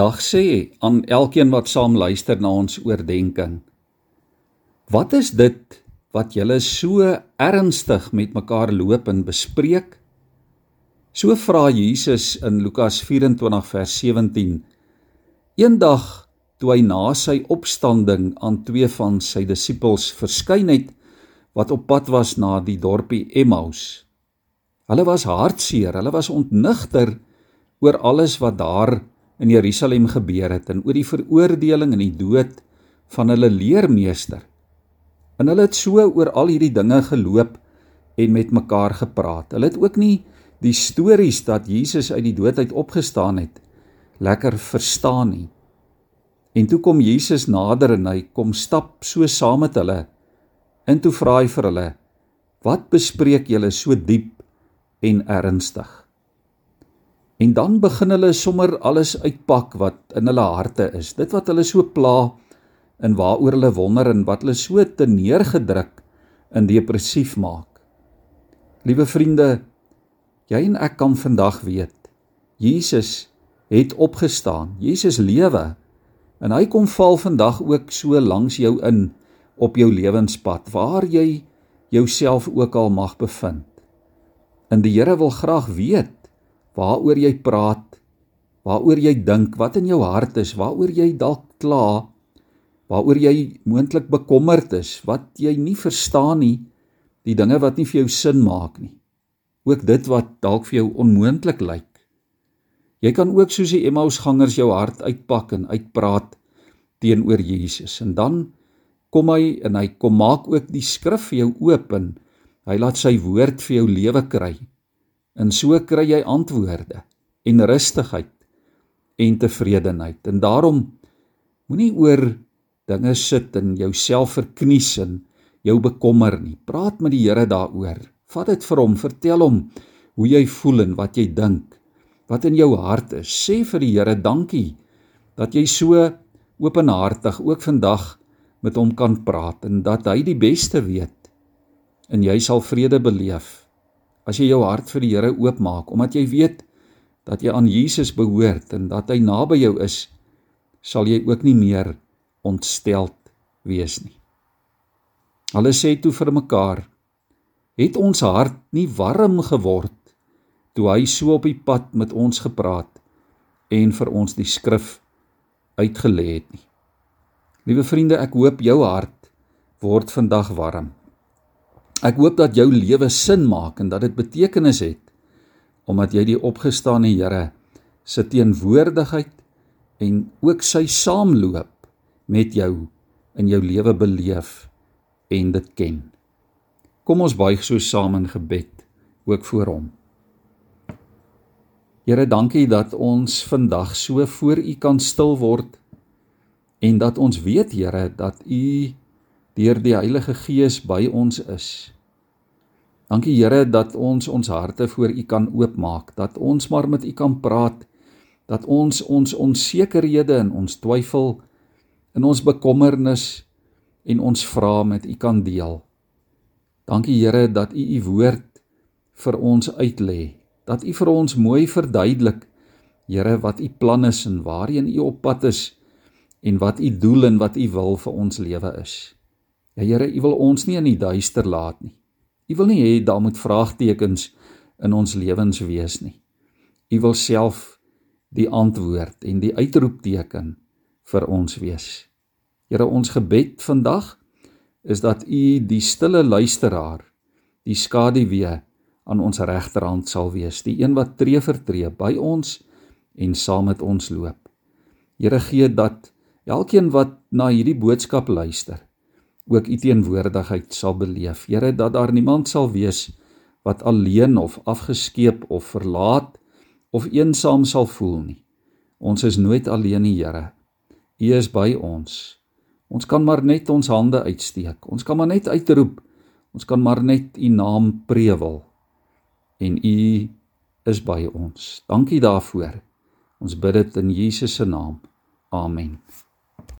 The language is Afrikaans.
Dag sê aan elkeen wat saam luister na ons oordeenking. Wat is dit wat julle so ernstig met mekaar loop en bespreek? So vra Jesus in Lukas 24 vers 17. Eendag toe hy na sy opstanding aan twee van sy disippels verskyn het wat op pad was na die dorpie Emmaus. Hulle was hartseer, hulle was ontnigter oor alles wat daar in Jerusalem gebeur het en oor die veroordeling en die dood van hulle leermeester. En hulle het so oor al hierdie dinge geloop en met mekaar gepraat. Hulle het ook nie die stories dat Jesus uit die dood uit opgestaan het lekker verstaan nie. En toe kom Jesus nader en hy kom stap so saam met hulle. En toe vra hy vir hulle: "Wat bespreek julle so diep en ernstig?" En dan begin hulle sommer alles uitpak wat in hulle harte is. Dit wat hulle so pla en waaroor hulle wonder en wat hulle so te neergedruk in depressief maak. Liewe vriende, jy en ek kan vandag weet Jesus het opgestaan. Jesus lewe en hy kom val vandag ook so langs jou in op jou lewenspad waar jy jouself ook al mag bevind. En die Here wil graag weet waaroor jy praat, waaroor jy dink, wat in jou hart is, waaroor jy dalk kla, waaroor jy moontlik bekommerd is, wat jy nie verstaan nie, die dinge wat nie vir jou sin maak nie. Ook dit wat dalk vir jou onmoontlik lyk. Jy kan ook soos die Emmausgangers jou hart uitpak en uitpraat teenoor Jesus en dan kom hy en hy kom maak ook die skrif vir jou oop en hy laat sy woord vir jou lewe kry. En so kry jy antwoorde en rustigheid en tevredenheid. En daarom moenie oor dinge sit en jouself verknies en jou bekommer nie. Praat met die Here daaroor. Vat dit vir hom, vertel hom hoe jy voel en wat jy dink. Wat in jou hart is. Sê vir die Here dankie dat jy so openhartig ook vandag met hom kan praat en dat hy die beste weet en jy sal vrede beleef as jy jou hart vir die Here oopmaak omdat jy weet dat jy aan Jesus behoort en dat hy naby jou is, sal jy ook nie meer ontsteld wees nie. Hulle sê toe vir mekaar: "Het ons hart nie warm geword toe hy so op die pad met ons gepraat en vir ons die skrif uitgelê het nie?" Liewe vriende, ek hoop jou hart word vandag warm. Ek hoop dat jou lewe sin maak en dat dit betekenis het omdat jy die opgestane Here se teenwoordigheid en ook sy saamloop met jou in jou lewe beleef en dit ken. Kom ons buig so saam in gebed ook voor hom. Here, dankie dat ons vandag so voor U kan stil word en dat ons weet Here dat U deur die Heilige Gees by ons is. Dankie Here dat ons ons harte voor U kan oopmaak, dat ons maar met U kan praat, dat ons ons onsekerhede en ons twyfel in ons bekommernis en ons vrae met U kan deel. Dankie Here dat U U woord vir ons uitlê, dat U vir ons mooi verduidelik Here wat U plan is en waarheen U op pad is en wat U doel en wat U wil vir ons lewe is. Ja Here, U wil ons nie in die duister laat nie. U wil nie hê daar moet vraagtekens in ons lewens wees nie. U wil self die antwoord en die uitroepteken vir ons wees. Here, ons gebed vandag is dat U die stille luisteraar, die skaduwee aan ons regterhand sal wees, die een wat tree vir tree by ons en saam met ons loop. Here gee dat elkeen wat na hierdie boodskap luister, ook u teenwoordigheid sal beleef. Here dat daar niemand sal wees wat alleen of afgeskeep of verlaat of eensaam sal voel nie. Ons is nooit alleen nie, Here. U is by ons. Ons kan maar net ons hande uitsteek. Ons kan maar net uitroep. Ons kan maar net u naam prewel. En u is by ons. Dankie daarvoor. Ons bid dit in Jesus se naam. Amen.